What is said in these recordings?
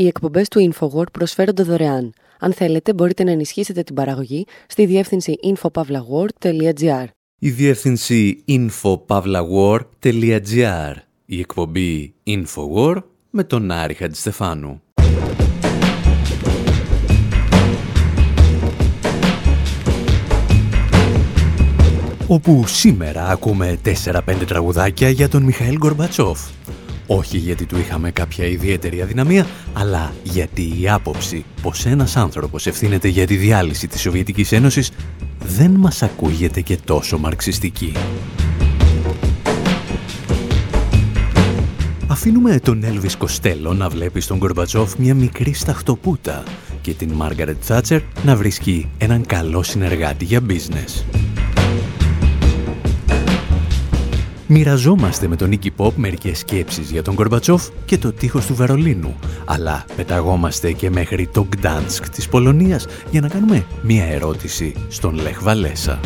Οι εκπομπές του InfoWord προσφέρονται δωρεάν. Αν θέλετε, μπορείτε να ενισχύσετε την παραγωγή στη διεύθυνση infopavlagor.gr. Η διεύθυνση infopavlagor.gr. Η εκπομπή InfoWord με τον Άρη Χατζηστεφάνου. όπου σήμερα ακούμε 4-5 τραγουδάκια για τον Μιχαήλ Γκορμπατσόφ. Όχι γιατί του είχαμε κάποια ιδιαίτερη αδυναμία, αλλά γιατί η άποψη πως ένας άνθρωπος ευθύνεται για τη διάλυση της Σοβιετικής Ένωσης δεν μας ακούγεται και τόσο μαρξιστική. Αφήνουμε τον Έλβις Κοστέλο να βλέπει στον Γκορμπατσόφ μια μικρή σταχτοπούτα και την Μάργαρετ Θάτσερ να βρίσκει έναν καλό συνεργάτη για business. Μοιραζόμαστε με τον Νίκη Πόπ μερικές σκέψεις για τον Κορμπατσόφ και το τείχος του Βερολίνου, αλλά πεταγόμαστε και μέχρι το Γκτάνσκ της Πολωνίας για να κάνουμε μία ερώτηση στον Λεχ Βαλέσα.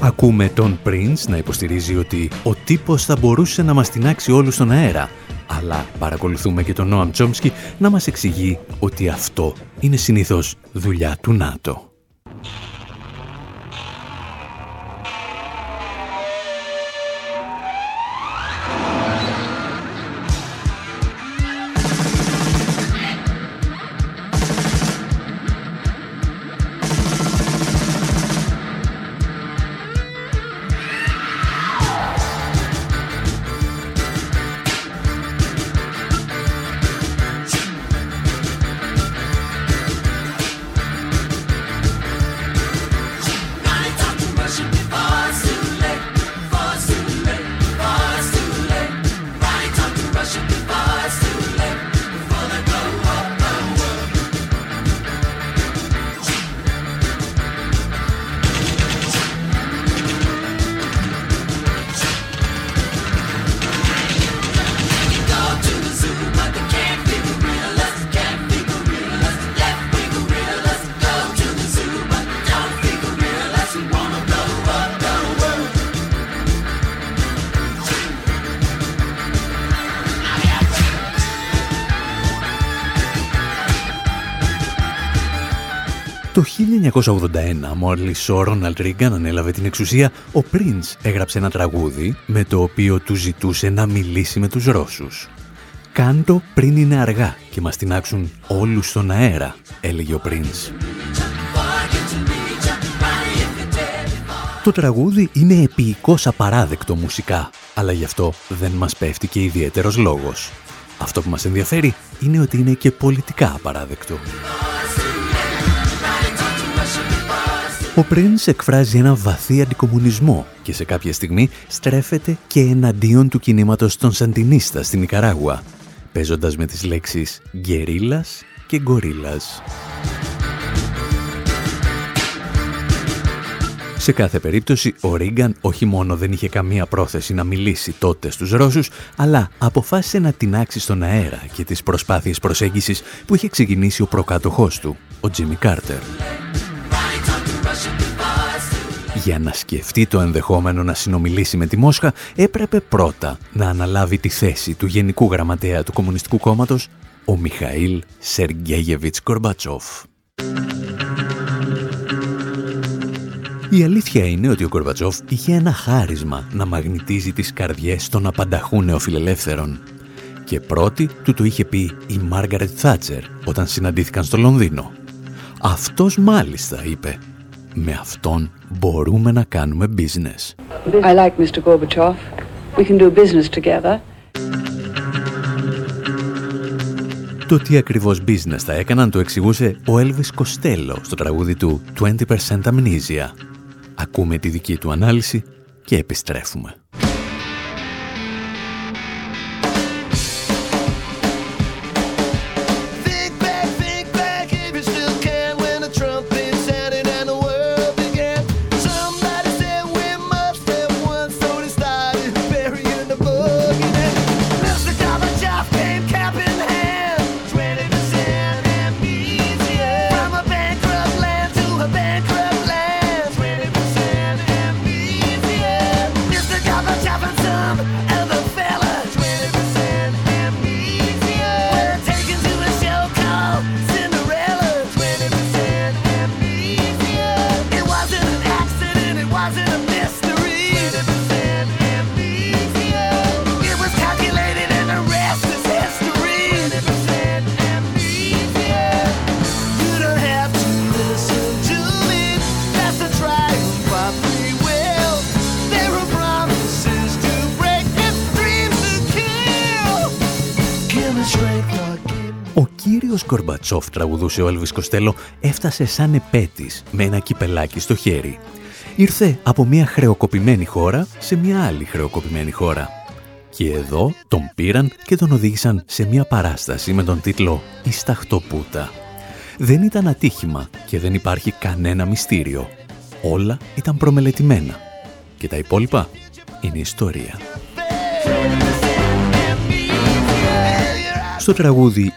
Ακούμε τον Prince να υποστηρίζει ότι ο τύπος θα μπορούσε να μας τεινάξει όλους στον αέρα, αλλά παρακολουθούμε και τον Νόαμ Τσόμσκι να μας εξηγεί ότι αυτό είναι συνήθως δουλειά του ΝΑΤΟ. 1981, μόλις ο Ρόναλτ Ρίγκαν ανέλαβε την εξουσία, ο Πριντς έγραψε ένα τραγούδι με το οποίο του ζητούσε να μιλήσει με τους Ρώσους. «Κάντο πριν είναι αργά και μας τεινάξουν όλους στον αέρα», έλεγε ο Πριντς. Το τραγούδι είναι επίοικος απαράδεκτο μουσικά, αλλά γι' αυτό δεν μας πέφτει και ιδιαίτερος λόγος. Αυτό που μας ενδιαφέρει είναι ότι είναι και πολιτικά απαράδεκτο. Ο Prince εκφράζει ένα βαθύ αντικομουνισμό και σε κάποια στιγμή στρέφεται και εναντίον του κινήματος των Σαντινίστα στην Ικαράγουα, παίζοντας με τις λέξεις «γκερίλας» και «γκορίλας». Σε κάθε περίπτωση, ο Ρίγκαν όχι μόνο δεν είχε καμία πρόθεση να μιλήσει τότε στους Ρώσους, αλλά αποφάσισε να τεινάξει στον αέρα και τις προσπάθειες προσέγγισης που είχε ξεκινήσει ο προκάτοχός του, ο Τζίμι Κάρτερ. Για να σκεφτεί το ενδεχόμενο να συνομιλήσει με τη Μόσχα, έπρεπε πρώτα να αναλάβει τη θέση του Γενικού Γραμματέα του Κομμουνιστικού Κόμματος, ο Μιχαήλ Σεργέγεβιτς Κορμπατσόφ. Η αλήθεια είναι ότι ο Κορμπατσόφ είχε ένα χάρισμα να μαγνητίζει τις καρδιές των απανταχού νεοφιλελεύθερων. Και πρώτη του το είχε πει η Μάργαρετ Θάτσερ όταν συναντήθηκαν στο Λονδίνο. Αυτός μάλιστα είπε με αυτόν μπορούμε να κάνουμε business. I like Mr. Gorbachev. We can do business together. Το τι ακριβώς business θα έκαναν το εξηγούσε ο Elvis Costello στο τραγούδι του 20% Amnesia. Ακούμε τη δική του ανάλυση και επιστρέφουμε. Κύριος Κορμπατσόφ τραγουδούσε ο Έλβης Κοστέλο έφτασε σαν επέτης με ένα κυπελάκι στο χέρι. Ήρθε από μια χρεοκοπημένη χώρα σε μια άλλη χρεοκοπημένη χώρα. Και εδώ τον πήραν και τον οδήγησαν σε μια παράσταση με τον τίτλο «Η Σταχτοπούτα». Δεν ήταν ατύχημα και δεν υπάρχει κανένα μυστήριο. Όλα ήταν προμελετημένα. Και τα υπόλοιπα είναι ιστορία. Στο τραγούδι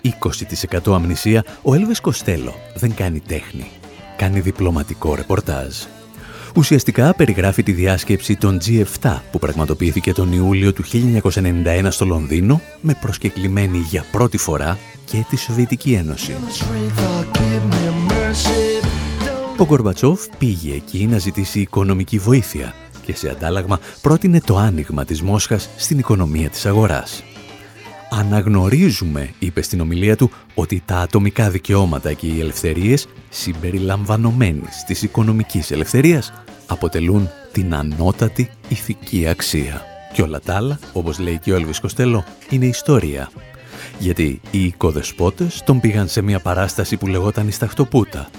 20% αμνησία, ο Έλβες Κοστέλο δεν κάνει τέχνη. Κάνει διπλωματικό ρεπορτάζ. Ουσιαστικά περιγράφει τη διάσκεψη των G7 που πραγματοποιήθηκε τον Ιούλιο του 1991 στο Λονδίνο με προσκεκλημένη για πρώτη φορά και τη Σοβιετική Ένωση. Ο Κορμπατσόφ πήγε εκεί να ζητήσει οικονομική βοήθεια και σε αντάλλαγμα πρότεινε το άνοιγμα της Μόσχας στην οικονομία της αγοράς. Αναγνωρίζουμε, είπε στην ομιλία του, ότι τα ατομικά δικαιώματα και οι ελευθερίες συμπεριλαμβανομένης της οικονομικής ελευθερίας αποτελούν την ανώτατη ηθική αξία. Και όλα τα άλλα, όπως λέει και ο Έλβης Κοστέλο, είναι ιστορία. Γιατί οι οικοδεσπότες τον πήγαν σε μια παράσταση που λεγόταν η Σταχτοπούτα.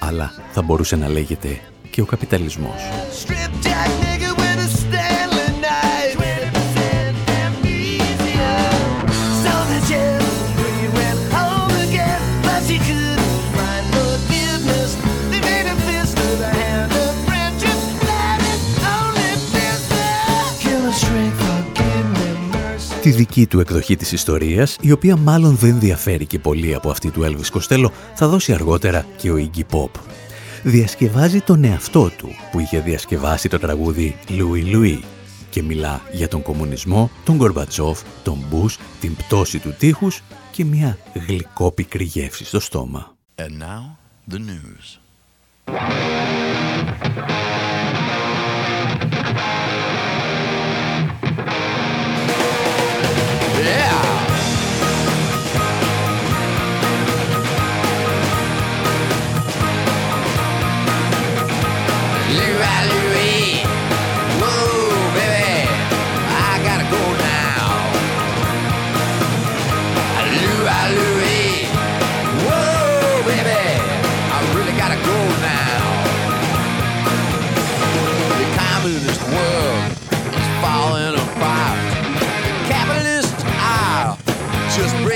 Αλλά θα μπορούσε να λέγεται και ο καπιταλισμός. Τη δική του εκδοχή της ιστορίας, η οποία μάλλον δεν διαφέρει και πολύ από αυτή του Elvis Costello, θα δώσει αργότερα και ο Iggy Pop. Διασκευάζει τον εαυτό του, που είχε διασκευάσει το τραγούδι Louis Louis και μιλά για τον κομμουνισμό, τον Γκορμπατσόφ, τον Μπούς, την πτώση του τείχους και μια γλυκόπικρη γεύση στο στόμα. And now, the news.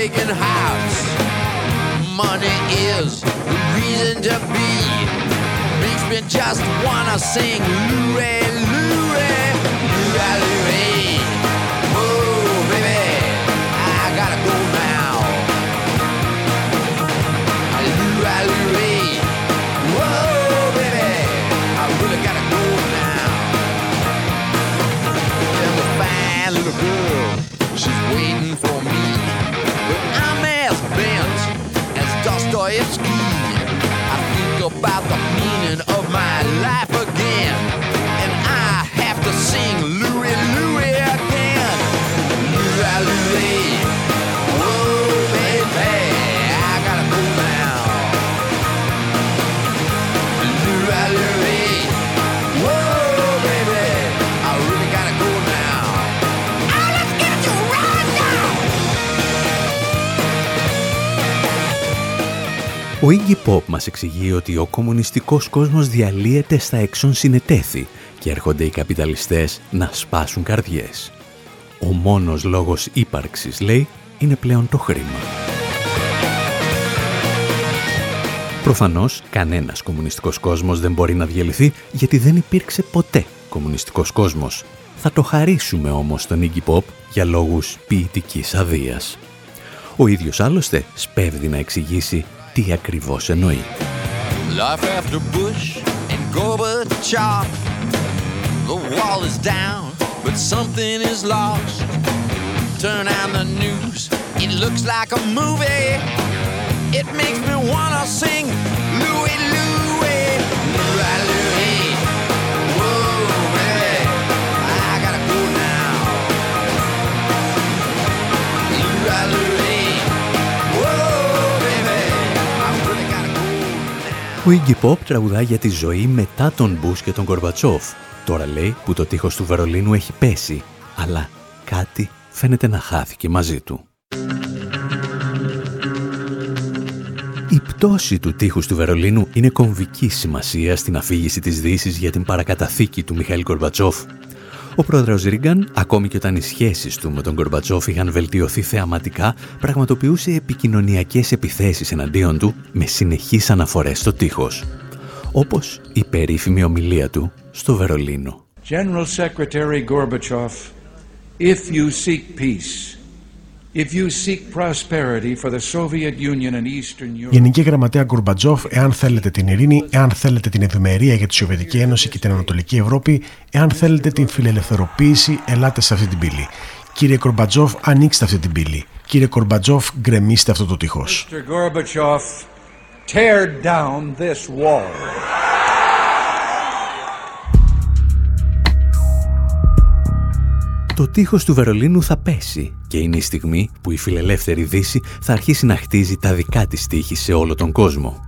vacant house. Money is the reason to be. Makes me just wanna sing Lou Ray, Lou Ray, Lou Ray. Pop μας εξηγεί ότι ο κομμουνιστικός κόσμος διαλύεται στα έξω συνετέθη και έρχονται οι καπιταλιστές να σπάσουν καρδιές. Ο μόνος λόγος ύπαρξης, λέει, είναι πλέον το χρήμα. Προφανώς, κανένας κομμουνιστικός κόσμος δεν μπορεί να διαλυθεί γιατί δεν υπήρξε ποτέ κομμουνιστικός κόσμος. Θα το χαρίσουμε όμως στον Iggy Pop για λόγους ποιητικής αδείας. Ο ίδιος άλλωστε σπέβδει να εξηγήσει τι ακριβώς εννοεί. Life after Bush and Gorbachev The wall is down, but something is lost Turn on the news, it looks like a movie It makes me wanna sing Louie Louie Ο Iggy Pop για τη ζωή μετά τον Μπούς και τον Κορβατσόφ. Τώρα λέει που το τείχος του Βερολίνου έχει πέσει, αλλά κάτι φαίνεται να χάθηκε μαζί του. Η πτώση του τείχους του Βερολίνου είναι κομβική σημασία στην αφήγηση της Δύσης για την παρακαταθήκη του Μιχαήλ Κορβατσόφ ο πρόεδρος Ρίγκαν, ακόμη και όταν οι σχέσεις του με τον Κορμπατσόφ είχαν βελτιωθεί θεαματικά, πραγματοποιούσε επικοινωνιακές επιθέσεις εναντίον του με συνεχείς αναφορές στο τείχος. Όπως η περίφημη ομιλία του στο Βερολίνο. General Secretary Gorbachev, if you seek peace, Γενική Γραμματέα Γκουρμπατζόφ, εάν θέλετε την ειρήνη, εάν θέλετε την ευημερία για τη Σοβιετική Ένωση και την Ανατολική Ευρώπη, εάν θέλετε την φιλελευθεροποίηση, ελάτε σε αυτή την πύλη. Κύριε Γκουρμπατζόφ, ανοίξτε αυτή την πύλη. Κύριε Γκουρμπατζόφ, γκρεμίστε αυτό το τείχος. Το τείχος του Βερολίνου θα πέσει και είναι η στιγμή που η φιλελεύθερη Δύση θα αρχίσει να χτίζει τα δικά της τείχη σε όλο τον κόσμο.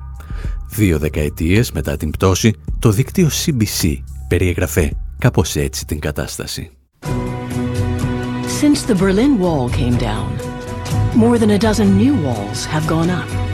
Δύο δεκαετίες μετά την πτώση, το δίκτυο CBC περιεγραφέ κάπως έτσι την κατάσταση. Since the Berlin Wall came down, more than a dozen new walls have gone up.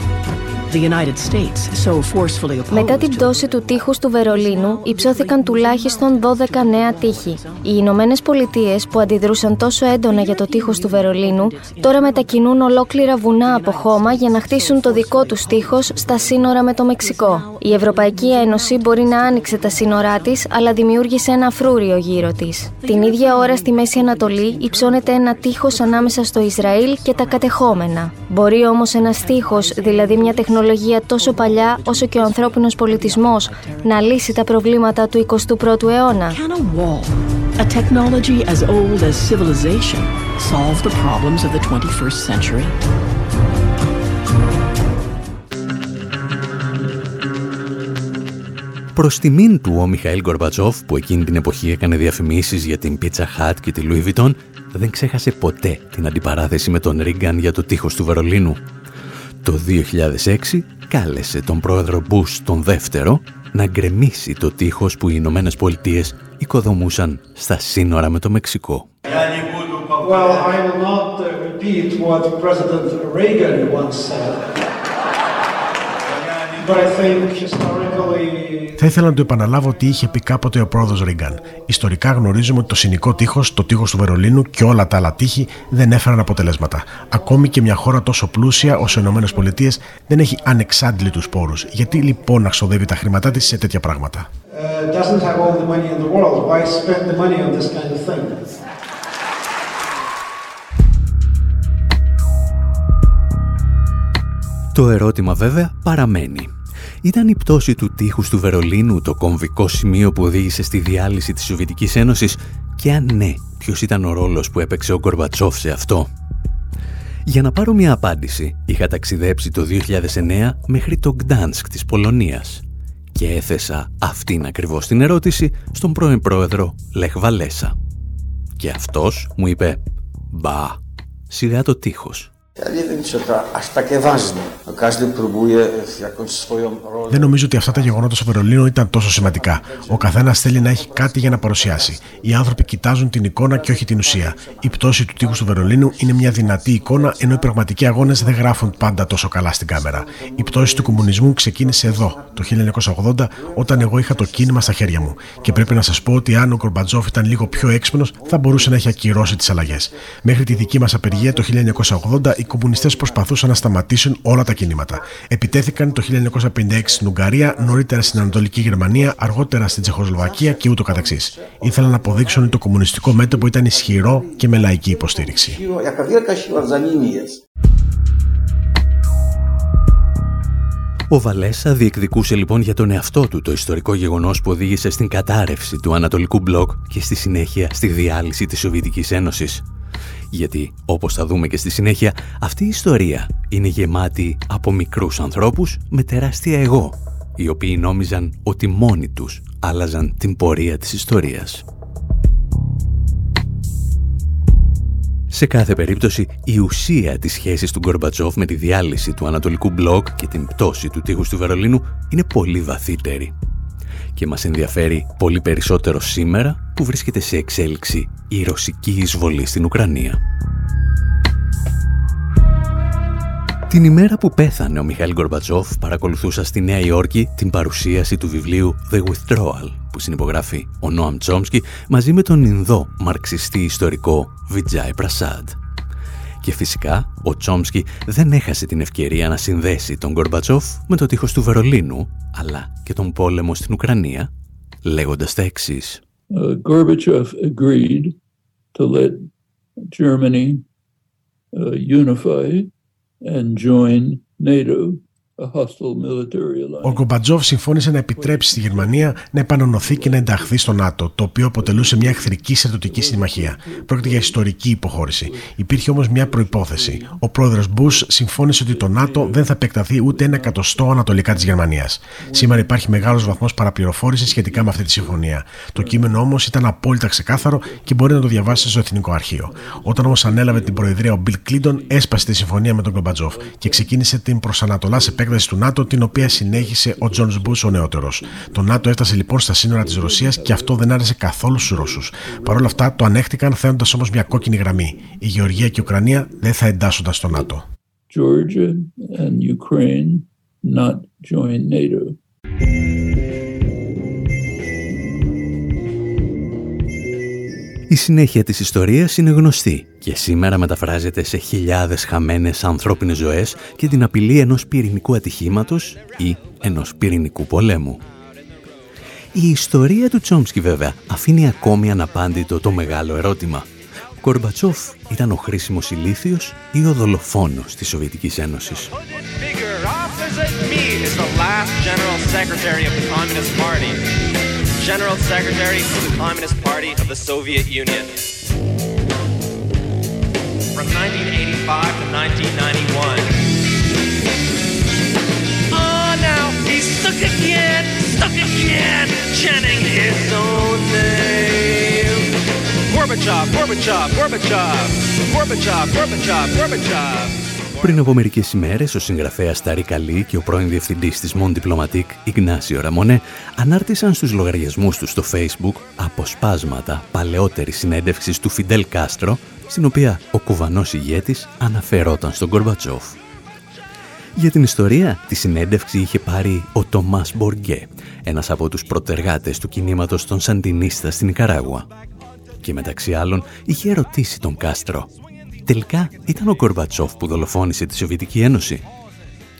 Μετά την πτώση του τείχους του Βερολίνου, υψώθηκαν τουλάχιστον 12 νέα τείχη. Οι Ηνωμένες Πολιτείες, που αντιδρούσαν τόσο έντονα για το τείχος του Βερολίνου, τώρα μετακινούν ολόκληρα βουνά από χώμα για να χτίσουν το δικό τους τείχος στα σύνορα με το Μεξικό. Η Ευρωπαϊκή Ένωση μπορεί να άνοιξε τα σύνορά της, αλλά δημιούργησε ένα φρούριο γύρω της. Την ίδια ώρα στη Μέση Ανατολή υψώνεται ένα τείχος ανάμεσα στο Ισραήλ και τα κατεχόμενα. Μπορεί όμως ένας τείχος, δηλαδή μια τεχνολογία τεχνολογία τόσο παλιά όσο και ο ανθρώπινος πολιτισμός να λύσει τα προβλήματα του 21ου αιώνα. a technology as old as civilization, solve the problems of the 21st century? Προς τιμήν του ο Μιχαήλ Γκορμπατσόφ που εκείνη την εποχή έκανε διαφημίσεις για την Pizza Hut και τη Louis Vuitton δεν ξέχασε ποτέ την αντιπαράθεση με τον Ρίγκαν για το τείχος του Βερολίνου το 2006 κάλεσε τον πρόεδρο Μπούς τον δεύτερο να γκρεμίσει το τείχος που οι Ηνωμένες Πολιτείες οικοδομούσαν στα σύνορα με το Μεξικό. Well, I will not repeat what President Reagan once said. But I think historically θα ήθελα να το επαναλάβω ότι είχε πει κάποτε ο πρόεδρος Ρίγκαν. Ιστορικά γνωρίζουμε ότι το συνικό τείχος, το τείχος του Βερολίνου και όλα τα άλλα τείχη δεν έφεραν αποτελέσματα. Ακόμη και μια χώρα τόσο πλούσια όσο οι ΗΠΑ δεν έχει ανεξάντλητους πόρους. Γιατί λοιπόν να ξοδεύει τα χρήματά της σε τέτοια πράγματα; Το ερώτημα βέβαια παραμένει. Ήταν η πτώση του τείχους του Βερολίνου το κομβικό σημείο που οδήγησε στη διάλυση της Σοβιετικής Ένωσης και αν ναι, ποιος ήταν ο ρόλος που έπαιξε ο Γκορμπατσόφ σε αυτό. Για να πάρω μια απάντηση, είχα ταξιδέψει το 2009 μέχρι το Γκτάνσκ της Πολωνίας και έθεσα αυτήν ακριβώς την ερώτηση στον πρώην πρόεδρο Λεχ Βαλέσα. Και αυτός μου είπε «Μπα, σιγά το τείχος». Δεν νομίζω ότι αυτά τα γεγονότα στο Βερολίνο ήταν τόσο σημαντικά. Ο καθένας θέλει να έχει κάτι για να παρουσιάσει. Οι άνθρωποι κοιτάζουν την εικόνα και όχι την ουσία. Η πτώση του τείχους του Βερολίνου είναι μια δυνατή εικόνα, ενώ οι πραγματικοί αγώνες δεν γράφουν πάντα τόσο καλά στην κάμερα. Η πτώση του κομμουνισμού ξεκίνησε εδώ, το 1980, όταν εγώ είχα το κίνημα στα χέρια μου. Και πρέπει να σας πω ότι αν ο Κορμπατζόφ ήταν λίγο πιο έξυπνος, θα μπορούσε να έχει ακυρώσει τις αλλαγές. Μέχρι τη δική μας απεργία το 1980, οι κομμουνιστές προσπαθούσαν να σταματήσουν όλα τα κινήματα. Επιτέθηκαν το 1956 στην Ουγγαρία, νωρίτερα στην Ανατολική Γερμανία, αργότερα στην Τσεχοσλοβακία και ούτω καθεξής. Ήθελαν να αποδείξουν ότι το κομμουνιστικό μέτωπο ήταν ισχυρό και με λαϊκή υποστήριξη. Ο Βαλέσα διεκδικούσε λοιπόν για τον εαυτό του το ιστορικό γεγονός που οδήγησε στην κατάρρευση του Ανατολικού Μπλοκ και στη συνέχεια στη διάλυση της Σοβιετικής Ένωσης. Γιατί, όπως θα δούμε και στη συνέχεια, αυτή η ιστορία είναι γεμάτη από μικρούς ανθρώπους με τεράστια εγώ, οι οποίοι νόμιζαν ότι μόνοι τους άλλαζαν την πορεία της ιστορίας. Σε κάθε περίπτωση, η ουσία της σχέσης του Γκορμπατσόφ με τη διάλυση του Ανατολικού Μπλοκ και την πτώση του τείχους του Βερολίνου είναι πολύ βαθύτερη και μας ενδιαφέρει πολύ περισσότερο σήμερα που βρίσκεται σε εξέλιξη η ρωσική εισβολή στην Ουκρανία. Την ημέρα που πέθανε ο Μιχαήλ Γκορμπατσόφ παρακολουθούσα στη Νέα Υόρκη την παρουσίαση του βιβλίου The Withdrawal που συνυπογράφει ο Νόαμ Τσόμσκι μαζί με τον Ινδό μαρξιστή ιστορικό Βιτζάι Πρασάντ. Και φυσικά ο Τσόμσκι δεν έχασε την ευκαιρία να συνδέσει τον Γκορμπατσόφ με το τείχος του Βερολίνου αλλά και τον πόλεμο στην Ουκρανία λέγοντας τα εξής. Gorbachev agreed to let Germany uh, unify and join NATO ο Γκομπατζόφ συμφώνησε να επιτρέψει στη Γερμανία να επανονωθεί και να ενταχθεί στο ΝΑΤΟ, το οποίο αποτελούσε μια εχθρική στρατιωτική συμμαχία. Πρόκειται για ιστορική υποχώρηση. Υπήρχε όμως μια προπόθεση. Ο πρόεδρος Μπούς συμφώνησε ότι το ΝΑΤΟ δεν θα επεκταθεί ούτε ένα εκατοστό ανατολικά της Γερμανίας. Σήμερα υπάρχει μεγάλος βαθμός παραπληροφόρησης σχετικά με αυτή τη συμφωνία. Το κείμενο όμως ήταν απόλυτα ξεκάθαρο και μπορεί να το διαβάσει στο Εθνικό Αρχείο. Όταν όμως ανέλαβε την προεδρία ο Μπιλ Κλίντον, έσπασε τη συμφωνία με τον Γκορμπατσόφ και ξεκίνησε την προς ανατολάς επέκταση του ΝΑΤΟ, την οποία συνέχισε ο Τζον Μπους ο νεότερος. Το ΝΑΤΟ έφτασε λοιπόν στα σύνορα της Ρωσίας και αυτό δεν άρεσε καθόλου στους Ρώσους. Παρ' όλα αυτά το ανέχτηκαν θέτοντας όμως μια κόκκινη γραμμή. Η Γεωργία και η Ουκρανία δεν θα εντάσσονταν στο ΝΑΤΟ. Georgia and Ukraine not join NATO. Η συνέχεια της ιστορίας είναι γνωστή και σήμερα μεταφράζεται σε χιλιάδες χαμένες ανθρώπινες ζωές και την απειλή ενός πυρηνικού ατυχήματος ή ενός πυρηνικού πολέμου. Η ιστορία του Τσόμσκι βέβαια αφήνει ακόμη αναπάντητο το μεγάλο ερώτημα. Ο Κορμπατσόφ ήταν ο χρήσιμος ηλίθιος ή ο δολοφόνος της Σοβιετικής Ένωσης; General Secretary of the Communist Party of the Soviet Union. From 1985 to 1991. Oh, ah, now he's stuck again, stuck again, chanting his own name. Gorbachev, Gorbachev, Gorbachev, Gorbachev, Gorbachev, Gorbachev. Πριν από μερικές ημέρες, ο συγγραφέας Τάρι Καλή και ο πρώην διευθυντής της Mon Diplomatique, Ιγνάσιο Ραμονέ, ανάρτησαν στους λογαριασμούς τους στο Facebook αποσπάσματα παλαιότερη συνέντευξη του Φιντέλ Κάστρο, στην οποία ο κουβανός ηγέτης αναφερόταν στον Κορμπατσόφ. Για την ιστορία, τη συνέντευξη είχε πάρει ο Τομάς Μποργκέ, ένας από τους προτεργάτες του κινήματος των Σαντινίστα στην Ικαράγουα. Και μεταξύ άλλων είχε ερωτήσει τον Κάστρο Τελικά ήταν ο Κορμπατσόφ που δολοφόνησε τη Σοβιετική Ένωση.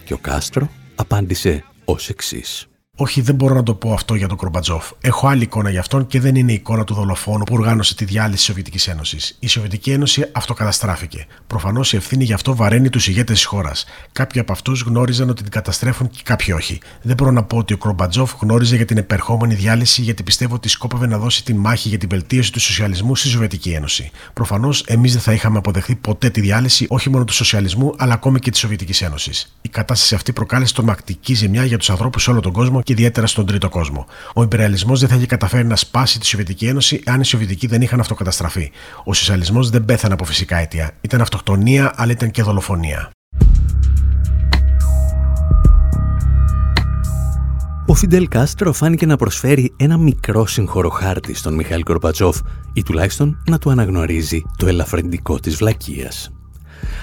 Και ο Κάστρο απάντησε ως εξής. Όχι, δεν μπορώ να το πω αυτό για τον Κορμπατζόφ. Έχω άλλη εικόνα για αυτόν και δεν είναι η εικόνα του δολοφόνου που οργάνωσε τη διάλυση της Σοβιετικής Ένωσης. Η Σοβιετική Ένωση αυτοκαταστράφηκε. Προφανώς η ευθύνη γι' αυτό βαραίνει τους ηγέτες της χώρας. Κάποιοι από αυτούς γνώριζαν ότι την καταστρέφουν και κάποιοι όχι. Δεν μπορώ να πω ότι ο Κορμπατζόφ γνώριζε για την επερχόμενη διάλυση γιατί πιστεύω ότι σκόπευε να δώσει τη μάχη για την βελτίωση του σοσιαλισμού στη Σοβιετική Ένωση. Προφανώς εμείς δεν θα είχαμε αποδεχθεί ποτέ τη διάλυση όχι μόνο του σοσιαλισμού αλλά ακόμη και της Σοβιετικής Ένωσης. Η κατάσταση αυτή προκάλεσε τρομακτική ζημιά για τους ανθρώπους σε όλο τον κόσμο και ιδιαίτερα στον τρίτο κόσμο. Ο υπεραλισμό δεν θα είχε καταφέρει να σπάσει τη Σοβιετική Ένωση αν οι Σοβιετικοί δεν είχαν αυτοκαταστραφεί. Ο σοσιαλισμός δεν πέθανε από φυσικά αίτια. Ήταν αυτοκτονία, αλλά ήταν και δολοφονία. Ο Φιντελ Κάστρο φάνηκε να προσφέρει ένα μικρό συγχωροχάρτη στον Μιχαήλ Κορπατσόφ ή τουλάχιστον να του αναγνωρίζει το ελαφρεντικό της βλακείας.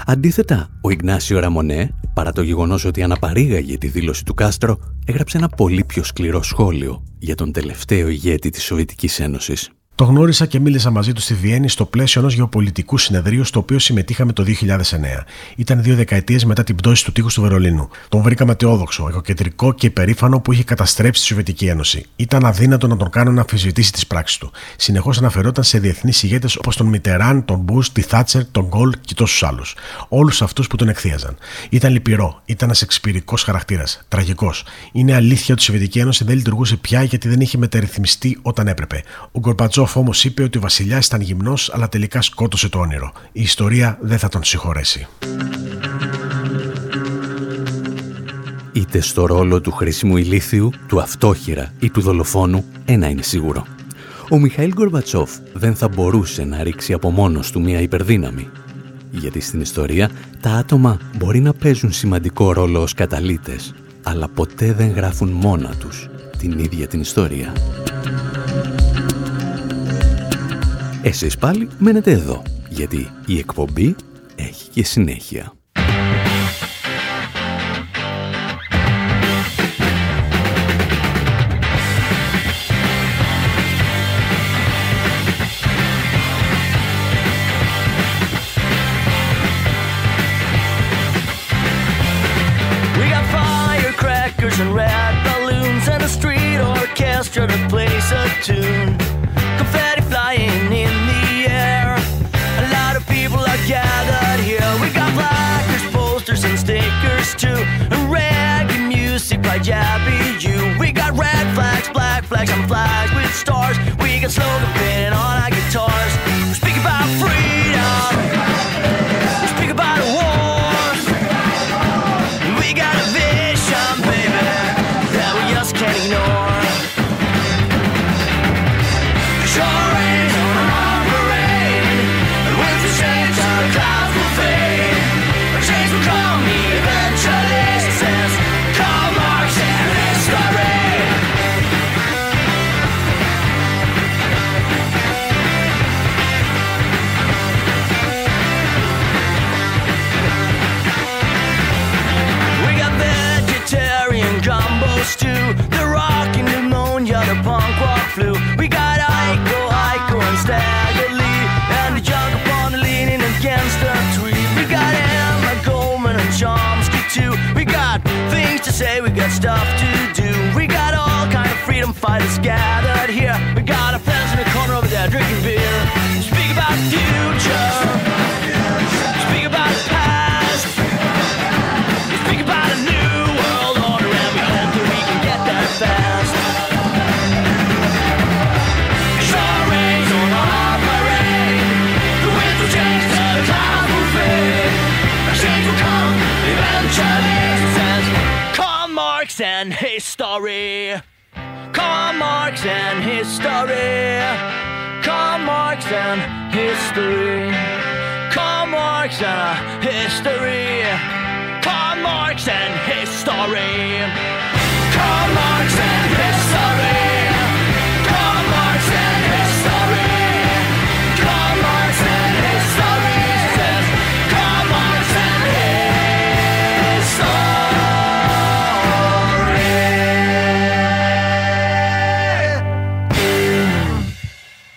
Αντίθετα, ο Ιγνάσιο Ραμονέ, παρά το γεγονός ότι αναπαρήγαγε τη δήλωση του Κάστρο, έγραψε ένα πολύ πιο σκληρό σχόλιο για τον τελευταίο ηγέτη της Σοβιετικής Ένωσης. Το γνώρισα και μίλησα μαζί του στη Βιέννη στο πλαίσιο ενός γεωπολιτικού συνεδρίου στο οποίο συμμετείχαμε το 2009. Ήταν δύο δεκαετίες μετά την πτώση του τείχους του Βερολίνου. Τον βρήκαμε αιτιόδοξο, εγωκεντρικό και υπερήφανο που είχε καταστρέψει τη Σοβιετική Ένωση. Ήταν αδύνατο να τον κάνω να αμφισβητήσει τις πράξεις του. Συνεχώς αναφερόταν σε διεθνείς ηγέτες όπως τον Μιτεράν, τον Μπούς, τη Θάτσερ, τον Γκολ και τόσους άλλους. Όλους αυτούς που τον εκθίαζαν. Ήταν λυπηρό, ήταν ένας εξυπηρικό χαρακτήρας, τραγικός. Είναι αλήθεια ότι η Σοβιετική Ένωση δεν λειτουργούσε πια γιατί δεν είχε μεταρρυθμιστεί όταν έπρεπε. Ο Γκορμπατζόφ όμως είπε ότι ο βασιλιάς ήταν γυμνός, αλλά τελικά σκότωσε το όνειρο. Η ιστορία δεν θα τον συγχωρέσει. Είτε στο ρόλο του χρήσιμου ηλίθιου, του αυτόχειρα ή του δολοφόνου, ένα είναι σίγουρο. Ο Μιχαήλ Γκορμπατσόφ δεν θα μπορούσε να ρίξει από μόνος του μια υπερδύναμη. Γιατί στην ιστορία τα άτομα μπορεί να παίζουν σημαντικό ρόλο ως καταλήτες, αλλά ποτέ δεν γράφουν μόνα τους την ίδια την ιστορία. Εσείς πάλι μένετε εδώ, γιατί η εκπομπή έχει και συνέχεια. and red And reggae music by Jabby You. We got red flags, black flags, and flags with stars. We got slogan painting on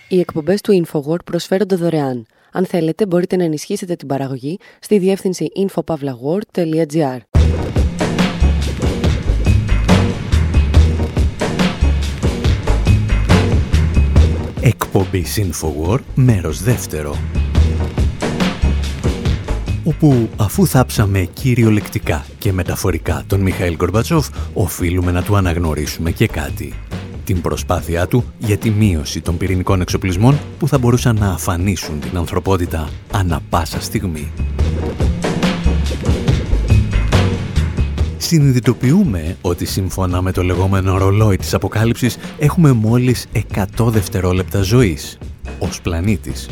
Οι εκπομπές του InfoWord προσφέρονται δωρεάν. Αν θέλετε, μπορείτε να ενισχύσετε την παραγωγή στη διεύθυνση infopavlagor.gr. Εκπομπή Infowar, μέρος δεύτερο. Όπου αφού θάψαμε κυριολεκτικά και μεταφορικά τον Μιχαήλ Γκορμπατσόφ, οφείλουμε να του αναγνωρίσουμε και κάτι. Την προσπάθειά του για τη μείωση των πυρηνικών εξοπλισμών που θα μπορούσαν να αφανίσουν την ανθρωπότητα ανα πάσα στιγμή. Συνειδητοποιούμε ότι σύμφωνα με το λεγόμενο ρολόι της αποκάλυψης έχουμε μόλις 100 δευτερόλεπτα ζωής ως πλανήτης.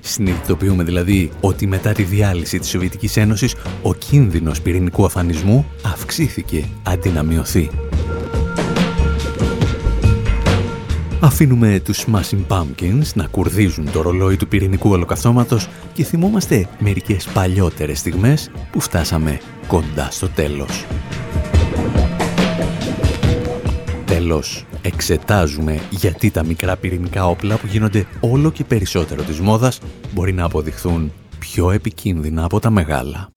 Συνειδητοποιούμε δηλαδή ότι μετά τη διάλυση της Σοβιετικής Ένωσης ο κίνδυνος πυρηνικού αφανισμού αυξήθηκε αντί να μειωθεί. Αφήνουμε τους Smashing Pumpkins να κουρδίζουν το ρολόι του πυρηνικού ολοκαυτώματος και θυμόμαστε μερικές παλιότερες στιγμές που φτάσαμε κοντά στο τέλος. Τέλος, εξετάζουμε γιατί τα μικρά πυρηνικά όπλα που γίνονται όλο και περισσότερο της μόδας μπορεί να αποδειχθούν πιο επικίνδυνα από τα μεγάλα.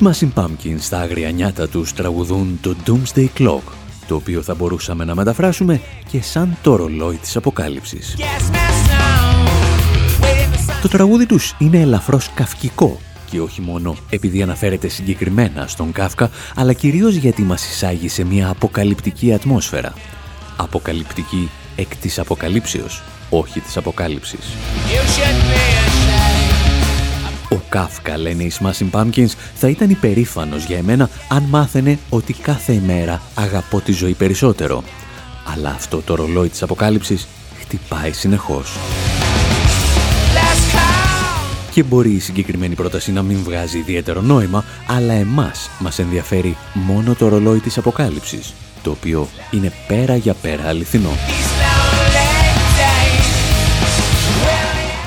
Smashing Pumpkins στα άγρια νιάτα τους τραγουδούν το Doomsday Clock, το οποίο θα μπορούσαμε να μεταφράσουμε και σαν το ρολόι της αποκάλυψης. Yes, my song. Waiting for Το τραγούδι τους είναι ελαφρώς καυκικό και όχι μόνο επειδή αναφέρεται συγκεκριμένα στον Κάφκα, αλλά κυρίως γιατί μας εισάγει σε μια αποκαλυπτική ατμόσφαιρα. αποκαλυπτική εκ της αποκαλύψεως, όχι της αποκάλυψης. You should be ashamed. Ο Κάφκα, λένε οι Smashing Pumpkins, θα ήταν υπερήφανος για εμένα αν μάθαινε ότι κάθε ημέρα αγαπώ τη ζωή περισσότερο. Αλλά αυτό το ρολόι της αποκάλυψης χτυπάει συνεχώς. Let's call. Και μπορεί η συγκεκριμένη πρόταση να μην βγάζει ιδιαίτερο νόημα, αλλά εμάς μας ενδιαφέρει μόνο το ρολόι της αποκάλυψης, το οποίο είναι πέρα για πέρα αληθινό.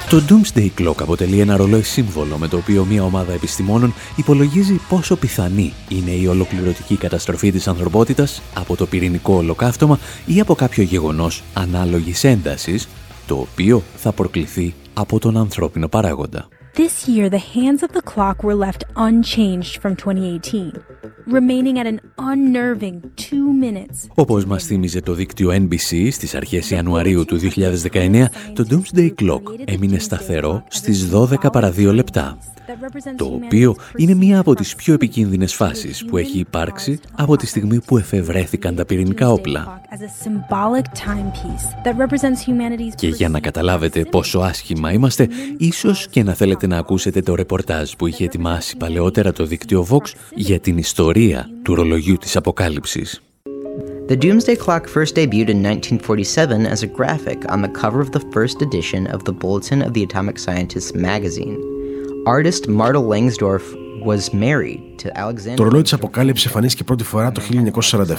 Το Doomsday Clock αποτελεί ένα ρολόι σύμβολο με το οποίο μια ομάδα επιστημόνων υπολογίζει πόσο πιθανή είναι η ολοκληρωτική καταστροφή της ανθρωπότητας από το πυρηνικό ολοκαύτωμα ή από κάποιο γεγονός ανάλογης έντασης, το οποίο θα προκληθεί από τον ανθρώπινο παράγοντα. This year, the hands of the clock were left unchanged from 2018, remaining at an unnerving two minutes. Όπως μας θύμιζε το δίκτυο NBC στις αρχές Ιανουαρίου του 2019, το Doomsday Clock έμεινε σταθερό στις 12 παρα 2 λεπτά, το οποίο είναι μία από τις πιο επικίνδυνες φάσεις που έχει υπάρξει από τη στιγμή που εφευρέθηκαν τα πυρηνικά όπλα. As a symbolic timepiece that represents humanity's Και για να καταλάβετε πόσο άσχημα είμαστε, ίσως και να θέλετε να ακούσετε το ρεπορτάζ που είχε ετοιμάσει παλαιότερα το δίκτυο Vox για την ιστορία του ρολογιού της αποκάλυψης. The Doomsday Clock first debuted in 1947 as a graphic on the cover of the first edition of the Bulletin of the Atomic Scientists magazine. Artist Marta Langsdorff was married to Alexander. Το ρολόι της Αποκάλυψη εμφανίστηκε πρώτη φορά το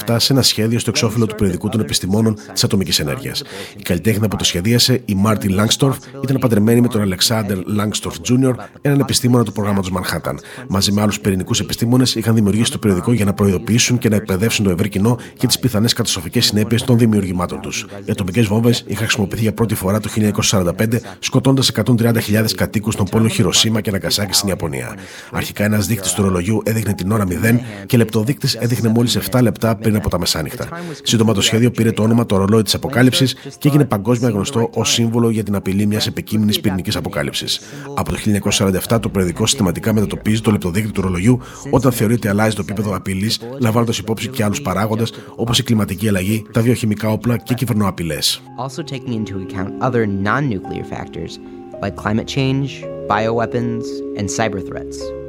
1947 σε ένα σχέδιο στο εξώφυλλο του περιοδικού των επιστημόνων της ατομικής ενέργειας. Η καλλιτέχνη που το σχεδίασε, η Μάρτι Λάγκστορφ, ήταν παντρεμένη με τον Αλεξάνδρ Λάγκστορφ Jr., έναν επιστήμονα του προγράμματος Manhattan. Μαζί με άλλους πυρηνικούς επιστήμονες είχαν δημιουργήσει το περιοδικό για να προειδοποιήσουν και να εκπαιδεύσουν το ευρύ κοινό για τις πιθανές καταστροφικές συνέπειες των δημιουργημάτων τους. Οι ατομικές βόμβες είχαν χρησιμοποιηθεί για πρώτη φορά το 1945, σκοτώντας 130.000 κατοίκους στον πόλο Χειροσύμα και Ναγκασάκη στην Ιαπωνία. Αρχικά ένας δείκτης του ρολογιού έδειχνε την ώρα 0 και λεπτοδείκτης έδειχνε μόλις 7 λεπτά πριν από τα μεσάνυχτα. Σύντομα το σχέδιο πήρε το όνομα το ρολόι της Αποκάλυψης και έγινε παγκόσμια γνωστό ως σύμβολο για την απειλή μιας επικείμενης πυρηνικής αποκάλυψης. Από το 1947 το περιοδικό συστηματικά μετατοπίζει το λεπτοδείκτη του ρολογιού όταν θεωρείται αλλάζει το επίπεδο απειλής, λαμβάνοντας υπόψη και άλλους παράγοντες όπως η κλιματική αλλαγή, τα βιοχημικά όπλα και κυβερνοαπειλές. Also taking into account other non nuclear factors like climate change, bioweapons, and cyber threats.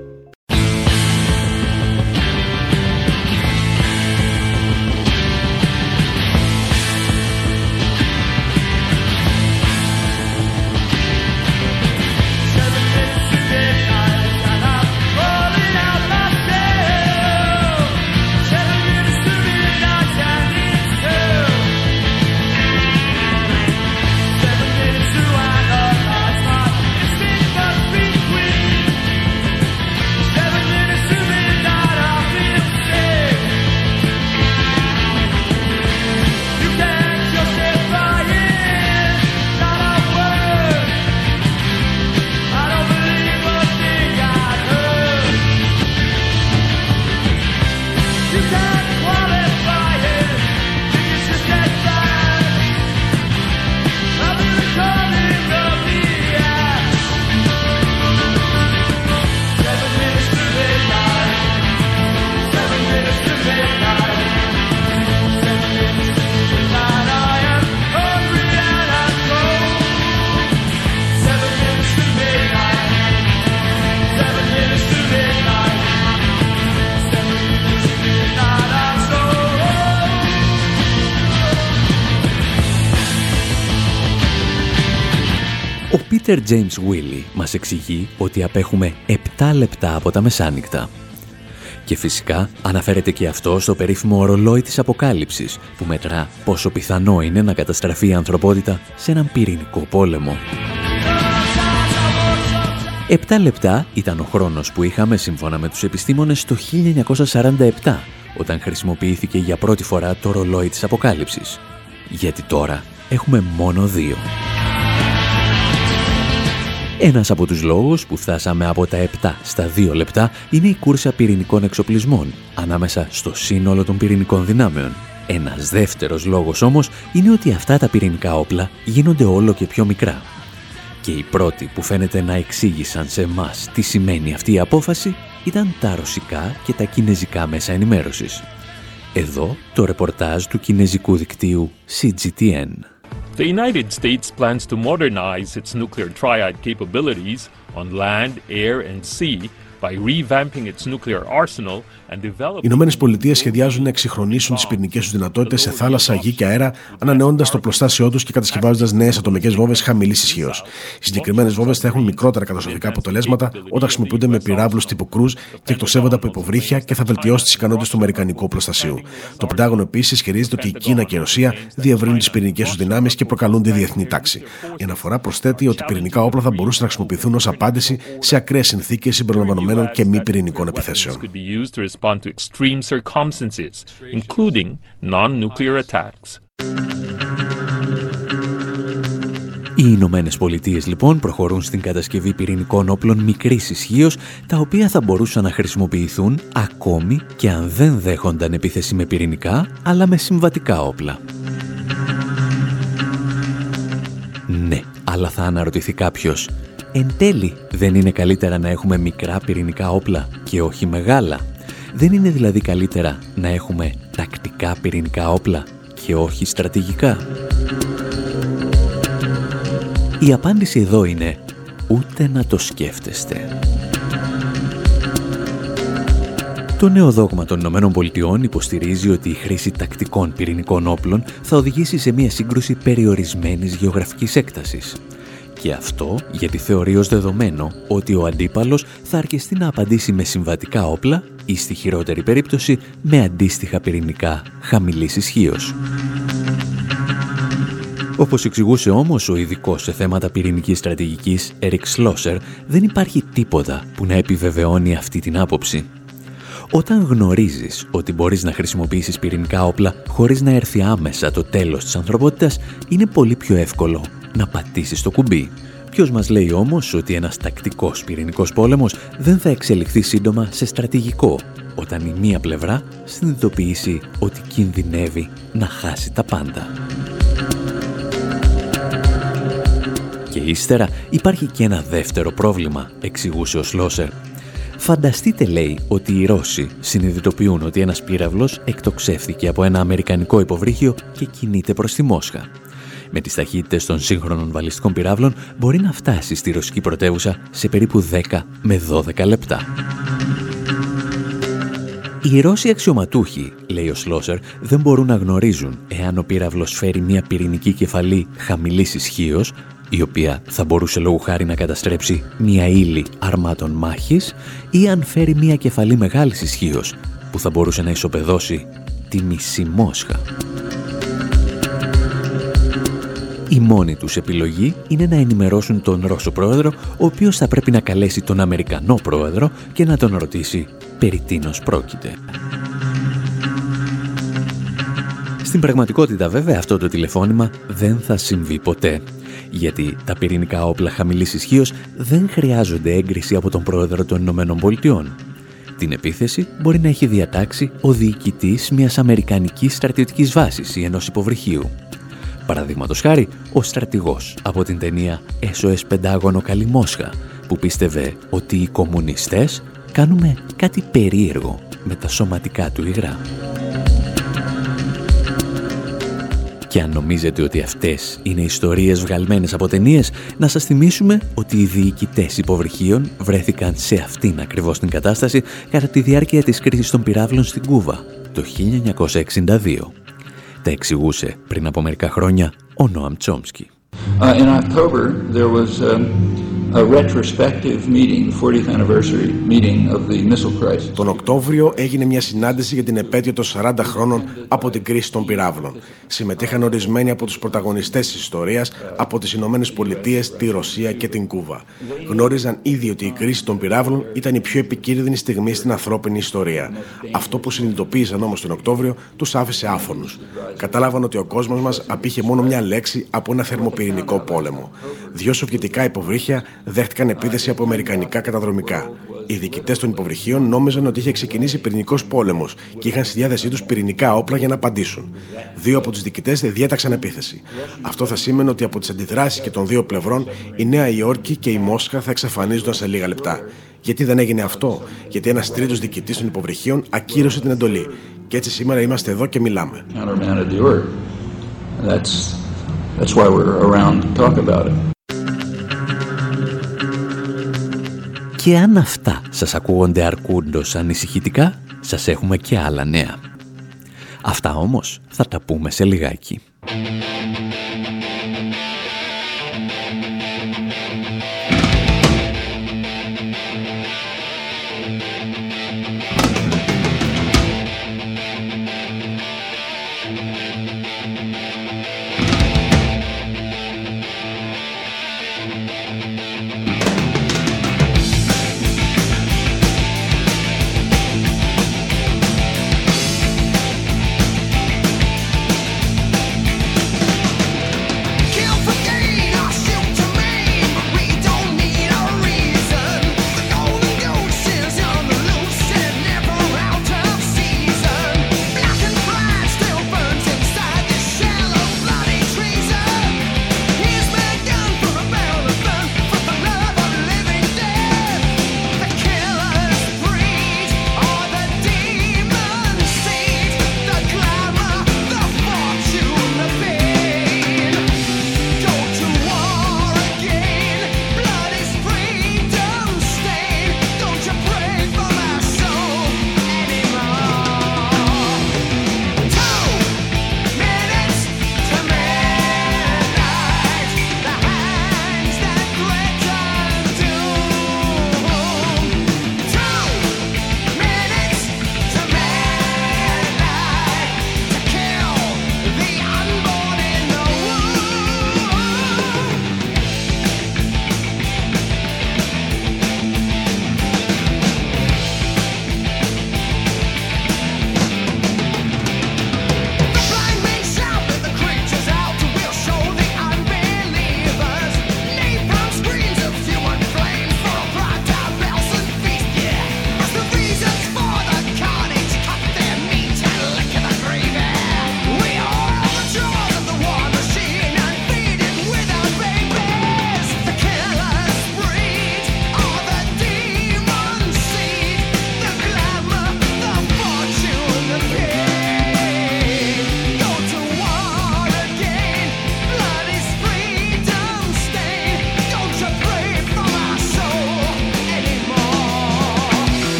Ο Peter James Willey μας εξηγεί ότι απέχουμε 7 λεπτά από τα μεσάνυχτα. Και φυσικά αναφέρεται και αυτό στο περίφημο ορολόι της αποκάλυψης που μετρά πόσο πιθανό είναι να καταστραφεί η ανθρωπότητα σε έναν πυρηνικό πόλεμο. 7 λεπτά ήταν ο χρόνος που είχαμε σύμφωνα με τους επιστήμονες το 1947 όταν χρησιμοποιήθηκε για πρώτη φορά το ρολόι της αποκάλυψης. Γιατί τώρα έχουμε μόνο δύο. Ένας από τους λόγους που φτάσαμε από τα 7 στα 2 λεπτά είναι η κούρσα πυρηνικών εξοπλισμών ανάμεσα στο σύνολο των πυρηνικών δυνάμεων. Ένας δεύτερος λόγος όμως είναι ότι αυτά τα πυρηνικά όπλα γίνονται όλο και πιο μικρά. Και οι πρώτοι που φαίνεται να εξήγησαν σε εμάς τι σημαίνει αυτή η απόφαση ήταν τα ρωσικά και τα κινέζικα μέσα ενημέρωσης. Εδώ το ρεπορτάζ του κινέζικου δικτύου CGTN. The United States plans to modernize its nuclear triad capabilities on land, air, and sea by revamping its nuclear arsenal Οι Ηνωμένες Πολιτείες σχεδιάζουν να εξυγχρονίσουν τις πυρηνικές τους δυνατότητες σε θάλασσα, γη και αέρα, ανανεώντα το πλωστάσιό τους και κατασκευάζοντας νέες ατομικές βόμβες χαμηλής ισχύως. Οι συγκεκριμένες βόμβες θα έχουν μικρότερα καταστροφικά αποτελέσματα όταν χρησιμοποιούνται με πυράβλους τύπου κρούζ και εκτοσεύονται από υποβρύχια και θα βελτιώσει τις ικανότητες του Αμερικανικού προστασίου. Το Πεντάγωνο επίσης ισχυρίζεται ότι η Κίνα και η Ρωσία διευρύνουν τις πυρηνικές τους δυνάμεις και προκαλούν τη διεθνή τάξη. Η αναφορά προσθέτει ότι πυρηνικά όπλα θα μπορούσαν να χρησιμοποιηθούν ως απάντηση σε ακραίες συνθήκες συμπεριλαμβανομένων και μη πυρηνικών επιθέσεων respond to extreme circumstances, including non-nuclear attacks. Οι Ηνωμένες Πολιτείες λοιπόν προχωρούν στην κατασκευή πυρηνικών όπλων μικρής ισχύως, τα οποία θα μπορούσαν να χρησιμοποιηθούν ακόμη και αν δεν δέχονταν επίθεση με πυρηνικά, αλλά με συμβατικά όπλα. Ναι, αλλά θα αναρωτηθεί κάποιος, εν τέλει δεν είναι καλύτερα να έχουμε μικρά πυρηνικά όπλα και όχι μεγάλα; Δεν είναι δηλαδή καλύτερα να έχουμε τακτικά πυρηνικά όπλα και όχι στρατηγικά; Η απάντηση εδώ είναι ούτε να το σκέφτεστε. Το νέο δόγμα των Ηνωμένων Πολιτειών υποστηρίζει ότι η χρήση τακτικών πυρηνικών όπλων θα οδηγήσει σε μια σύγκρουση περιορισμένης γεωγραφικής έκτασης. Και αυτό γιατί θεωρεί ως δεδομένο ότι ο αντίπαλος θα αρκεστεί να απαντήσει με συμβατικά όπλα ή στη χειρότερη περίπτωση με αντίστοιχα πυρηνικά χαμηλής ισχύως. Όπως εξηγούσε όμως ο ειδικός σε θέματα πυρηνικής στρατηγικής Eric Schlosser, δεν υπάρχει τίποτα που να επιβεβαιώνει αυτή την άποψη. Όταν γνωρίζεις ότι μπορείς να χρησιμοποιήσεις πυρηνικά όπλα χωρίς να έρθει άμεσα το τέλος της ανθρωπότητας, είναι πολύ πιο εύκολο να πατήσεις το κουμπί. Ποιος μας λέει όμως ότι ένας τακτικός πυρηνικός πόλεμος δεν θα εξελιχθεί σύντομα σε στρατηγικό, όταν η μία πλευρά συνειδητοποιήσει ότι κινδυνεύει να χάσει τα πάντα. Και ύστερα υπάρχει και ένα δεύτερο πρόβλημα, εξηγούσε ο Σλόσερ. Φανταστείτε, λέει, ότι οι Ρώσοι συνειδητοποιούν ότι ένας πύραυλος εκτοξεύθηκε από ένα αμερικανικό υποβρύχιο και κινείται προς τη Μόσχα με τις ταχύτητες των σύγχρονων βαλιστικών πυράβλων μπορεί να φτάσει στη ρωσική πρωτεύουσα σε περίπου 10 με 12 λεπτά. Οι Ρώσοι αξιωματούχοι, λέει ο Σλόσερ, δεν μπορούν να γνωρίζουν εάν ο πύραυλος φέρει μια πυρηνική κεφαλή χαμηλής ισχύως, η οποία θα μπορούσε λόγου χάρη να καταστρέψει μια ύλη αρμάτων μάχης ή αν φέρει μια κεφαλή μεγάλης ισχύως που θα μπορούσε να ισοπεδώσει τη μισή Μόσχα. Η μόνη τους επιλογή είναι να ενημερώσουν τον Ρώσο πρόεδρο, ο οποίος θα πρέπει να καλέσει τον Αμερικανό πρόεδρο και να τον ρωτήσει περί τίνος πρόκειται. Στην πραγματικότητα βέβαια αυτό το τηλεφώνημα δεν θα συμβεί ποτέ, γιατί τα πυρηνικά όπλα χαμηλής ισχύως δεν χρειάζονται έγκριση από τον πρόεδρο των Ηνωμένων Πολιτειών. Την επίθεση μπορεί να έχει διατάξει ο διοικητής μιας αμερικανικής στρατιωτικής βάσης ή ενός υποβρυχίου. Παραδείγματος χάρη, ο στρατηγός από την ταινία SOS Πεντάγωνο Καλιμόσχα, που πίστευε ότι οι κομμουνιστές κάνουμε κάτι περίεργο με τα σωματικά του υγρά. Και αν νομίζετε ότι αυτές είναι ιστορίες βγαλμένες από ταινίες, να σας θυμίσουμε ότι οι διοικητές υποβρυχίων βρέθηκαν σε αυτήν ακριβώς την κατάσταση κατά τη διάρκεια της κρίσης των πυράβλων στην Κούβα το 1962. Τα εξηγούσε πριν από μερικά χρόνια ο Νόαμ Τσόμσκι. Uh, in October, there was um, τον Οκτώβριο έγινε μια συνάντηση για την επέτειο των 40 χρόνων από την κρίση των πυράβλων. Συμμετείχαν ορισμένοι από τους πρωταγωνιστές της ιστορίας από τις Ηνωμένες Πολιτείες, τη Ρωσία και την Κούβα. Γνώριζαν ήδη ότι η κρίση των πυράβλων ήταν η πιο επικίνδυνη στιγμή στην ανθρώπινη ιστορία. Αυτό που συνειδητοποίησαν όμως τον Οκτώβριο τους άφησε άφωνους. Κατάλαβαν ότι ο κόσμος μας απήχε μόνο μια λέξη από ένα θερμοπυρηνικό πόλεμο. Δύο σοβιετικά υποβρύχια δέχτηκαν επίθεση από αμερικανικά καταδρομικά. Οι διοικητές των υποβρυχίων νόμιζαν ότι είχε ξεκινήσει πυρηνικός πόλεμος και είχαν στη διάθεσή τους πυρηνικά όπλα για να απαντήσουν. Δύο από τους διοικητές διέταξαν επίθεση. Αυτό θα σήμαινε ότι από τις αντιδράσεις και των δύο πλευρών η Νέα Υόρκη και η Μόσχα θα εξαφανίζονταν σε λίγα λεπτά. Γιατί δεν έγινε αυτό, Γιατί ένας τρίτος διοικητής των υποβρυχίων ακύρωσε την εντολή. Και έτσι σήμερα είμαστε εδώ και μιλάμε. Και αν αυτά σας ακούγονται αρκούντος ανησυχητικά, σας έχουμε και άλλα νέα. Αυτά όμως θα τα πούμε σε λιγάκι.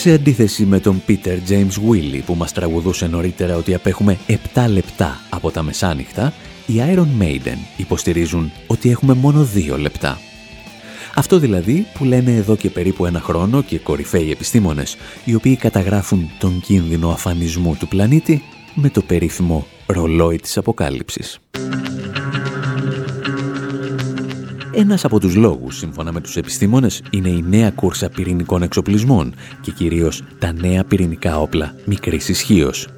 Σε αντίθεση με τον Peter James Willy που μας τραγουδούσε νωρίτερα ότι απέχουμε 7 λεπτά από τα μεσάνυχτα, οι Iron Maiden υποστηρίζουν ότι έχουμε μόνο 2 λεπτά. Αυτό δηλαδή που λένε εδώ και περίπου ένα χρόνο και κορυφαίοι επιστήμονες, οι οποίοι καταγράφουν τον κίνδυνο αφανισμού του πλανήτη με το περίφημο ρολόι της αποκάλυψης. Ένας από τους λόγους, σύμφωνα με τους επιστήμονες, είναι η νέα κούρσα πυρηνικών εξοπλισμών και κυρίως τα νέα πυρηνικά όπλα μικρής ισχύως.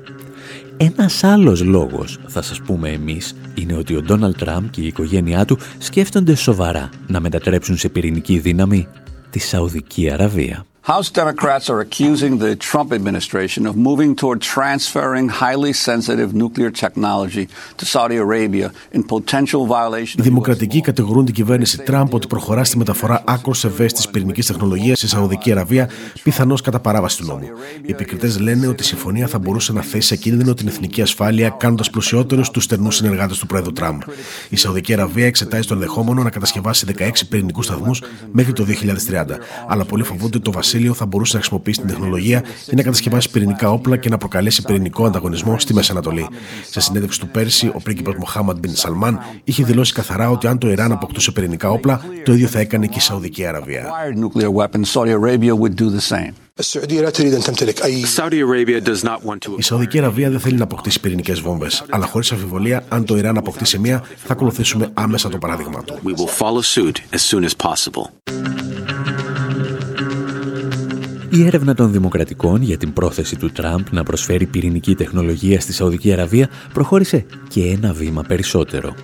Ένας άλλος λόγος, θα σας πούμε εμείς, είναι ότι ο Ντόναλτ Τραμπ και η οικογένειά του σκέφτονται σοβαρά να μετατρέψουν σε πυρηνική δύναμη τη Σαουδική Αραβία. House Democrats are accusing the Trump administration of moving toward transferring highly sensitive nuclear technology to Saudi Arabia in potential violation Οι Δημοκρατικοί κατηγορούν την κυβέρνηση Τραμπ ότι προχωρά στη μεταφορά άκρο ευαίσθητης πυρηνικής τεχνολογίας στη Σαουδική Αραβία, πιθανώς κατά παράβαση του νόμου. Οι επικριτές λένε ότι η συμφωνία θα μπορούσε να θέσει σε κίνδυνο την εθνική ασφάλεια, κάνοντας πλουσιότερους τους στερνού συνεργάτες του Πρόεδρου Τραμπ. Η Σαουδική Αραβία εξετάζει το ενδεχόμενο να κατασκευάσει 16 πυρηνικούς σταθμούς μέχρι το 2030. Αλλά πολλοί φοβούνται ότι το Βασίλειο θα μπορούσε να χρησιμοποιήσει την τεχνολογία για να κατασκευάσει πυρηνικά όπλα και να προκαλέσει πυρηνικό ανταγωνισμό στη Μέση Ανατολή. Σε συνέντευξη του πέρσι, ο πρίγκιπας Μοχάμαντ Μπιν Σαλμάν είχε δηλώσει καθαρά ότι αν το Ιράν αποκτούσε πυρηνικά όπλα, το ίδιο θα έκανε και η Σαουδική Αραβία. Η Σαουδική Αραβία δεν θέλει να αποκτήσει πυρηνικές βόμβες, αλλά χωρίς αμφιβολία, αν το Ιράν αποκτήσει μία, θα ακολουθήσουμε άμεσα το παράδειγμα του. Η έρευνα των Δημοκρατικών για την πρόθεση του Τραμπ να προσφέρει πυρηνική τεχνολογία στη Σαουδική Αραβία προχώρησε και ένα βήμα περισσότερο.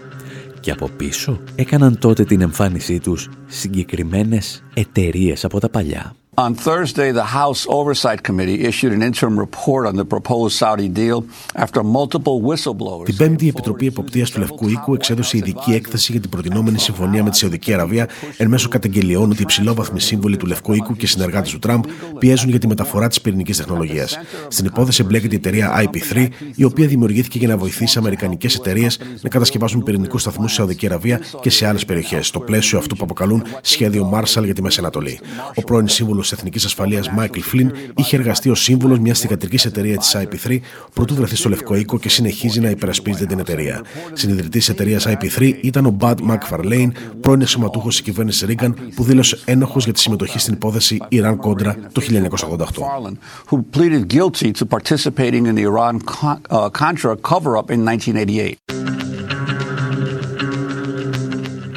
Και από πίσω έκαναν τότε την εμφάνισή τους συγκεκριμένες εταιρείες από τα παλιά. On Thursday, the House Oversight Committee issued an interim report on the proposed Saudi deal after multiple whistleblowers. Την Πέμπτη, η Επιτροπή Εποπτείας του Λευκού Οίκου εξέδωσε ειδική έκθεση για την προτινόμενη συμφωνία με τη Σαουδική Αραβία εν μέσω καταγγελιών ότι οι υψηλόβαθμοι σύμβολοι του Λευκού Οίκου και συνεργάτες του Τραμπ πιέζουν για τη μεταφορά της πυρηνικής τεχνολογίας. Στην υπόθεση εμπλέκεται η εταιρεία IP3, η οποία δημιουργήθηκε για να βοηθήσει αμερικανικές εταιρείες να κατασκευάσουν πυρηνικούς σταθμούς στη Σαουδική Αραβία και σε άλλες περιοχές, στο πλαίσιο αυτού που αποκαλούν σχέδιο Marshall για τη Μέση Ανατολή. Ο πρώην σύμβουλο Εθνικής Ασφαλείας Μάικλ Φλιν είχε εργαστεί ως σύμβουλος μιας θηγατρικής εταιρείας της IP3 πρωτού βρεθεί στο Λευκό Οίκο και συνεχίζει να υπερασπίζεται την εταιρεία. Συνειδητής της εταιρείας IP3 ήταν ο Bud McFarlane, πρώην εξωματούχο της κυβέρνησης Ρίγκαν, που δήλωσε ένοχος για τη συμμετοχή στην υπόθεση Ιράν Κόντρα το 1988.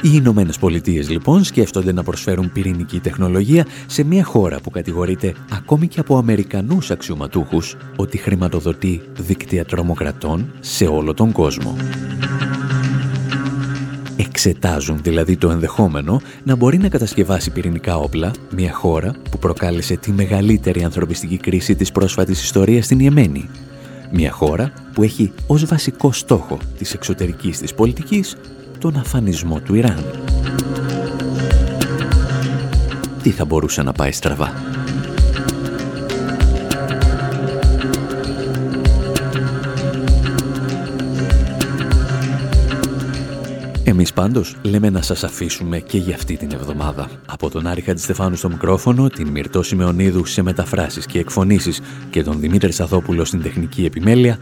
Οι Ηνωμένες Πολιτείες λοιπόν σκέφτονται να προσφέρουν πυρηνική τεχνολογία σε μια χώρα που κατηγορείται ακόμη και από Αμερικανούς αξιωματούχους ότι χρηματοδοτεί δίκτυα τρομοκρατών σε όλο τον κόσμο. Εξετάζουν δηλαδή το ενδεχόμενο να μπορεί να κατασκευάσει πυρηνικά όπλα μια χώρα που προκάλεσε τη μεγαλύτερη ανθρωπιστική κρίση της πρόσφατης ιστορίας στην Ιεμένη. Μια χώρα που έχει ως βασικό στόχο της εξωτερικής της πολιτικής τον αφανισμό του Ιράν. Τι θα μπορούσε να πάει στραβά; Εμείς πάντως λέμε να σας αφήσουμε και για αυτή την εβδομάδα. Από τον Άρη Χατζηστεφάνου στο μικρόφωνο, την Μυρτώ Σιμεωνίδου σε μεταφράσεις και εκφωνήσεις και τον Δημήτρη Σαθόπουλο στην τεχνική επιμέλεια,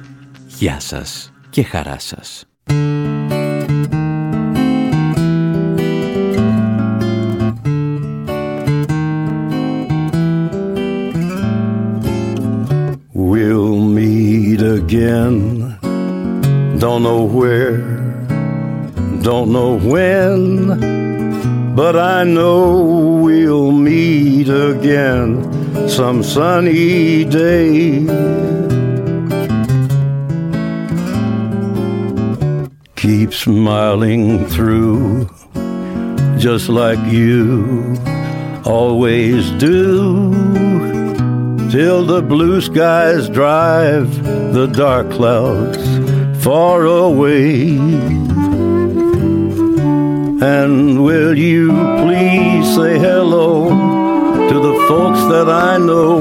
γεια σας και χαρά σας. Again. Don't know where, don't know when, but I know we'll meet again some sunny day. Keep smiling through, just like you always do till the blue skies drive the dark clouds far away. And will you please say hello to the folks that I know?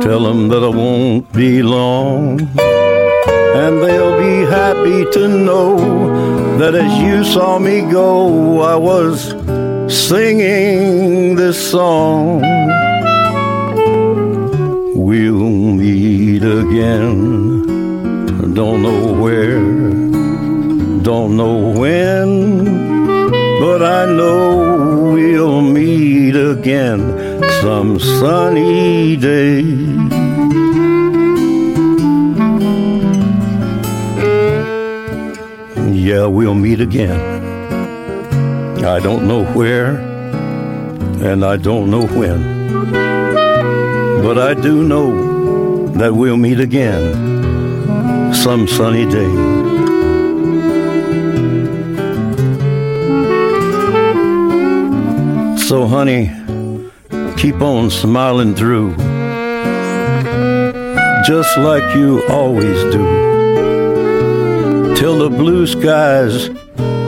Tell them that I won't be long. And they'll be happy to know that as you saw me go, I was singing this song. We'll meet again. Don't know where, don't know when, but I know we'll meet again some sunny day. Yeah, we'll meet again. I don't know where, and I don't know when. But I do know that we'll meet again some sunny day. So, honey, keep on smiling through, just like you always do, till the blue skies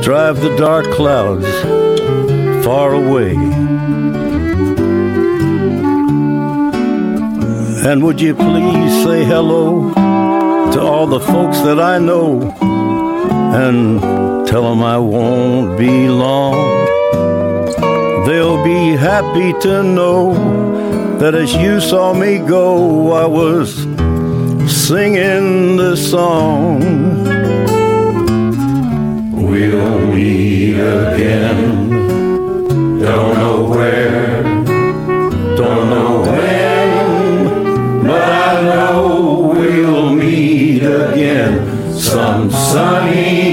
drive the dark clouds far away. And would you please say hello to all the folks that I know and tell them I won't be long. They'll be happy to know that as you saw me go, I was singing this song. We'll meet again, don't know where samsarī.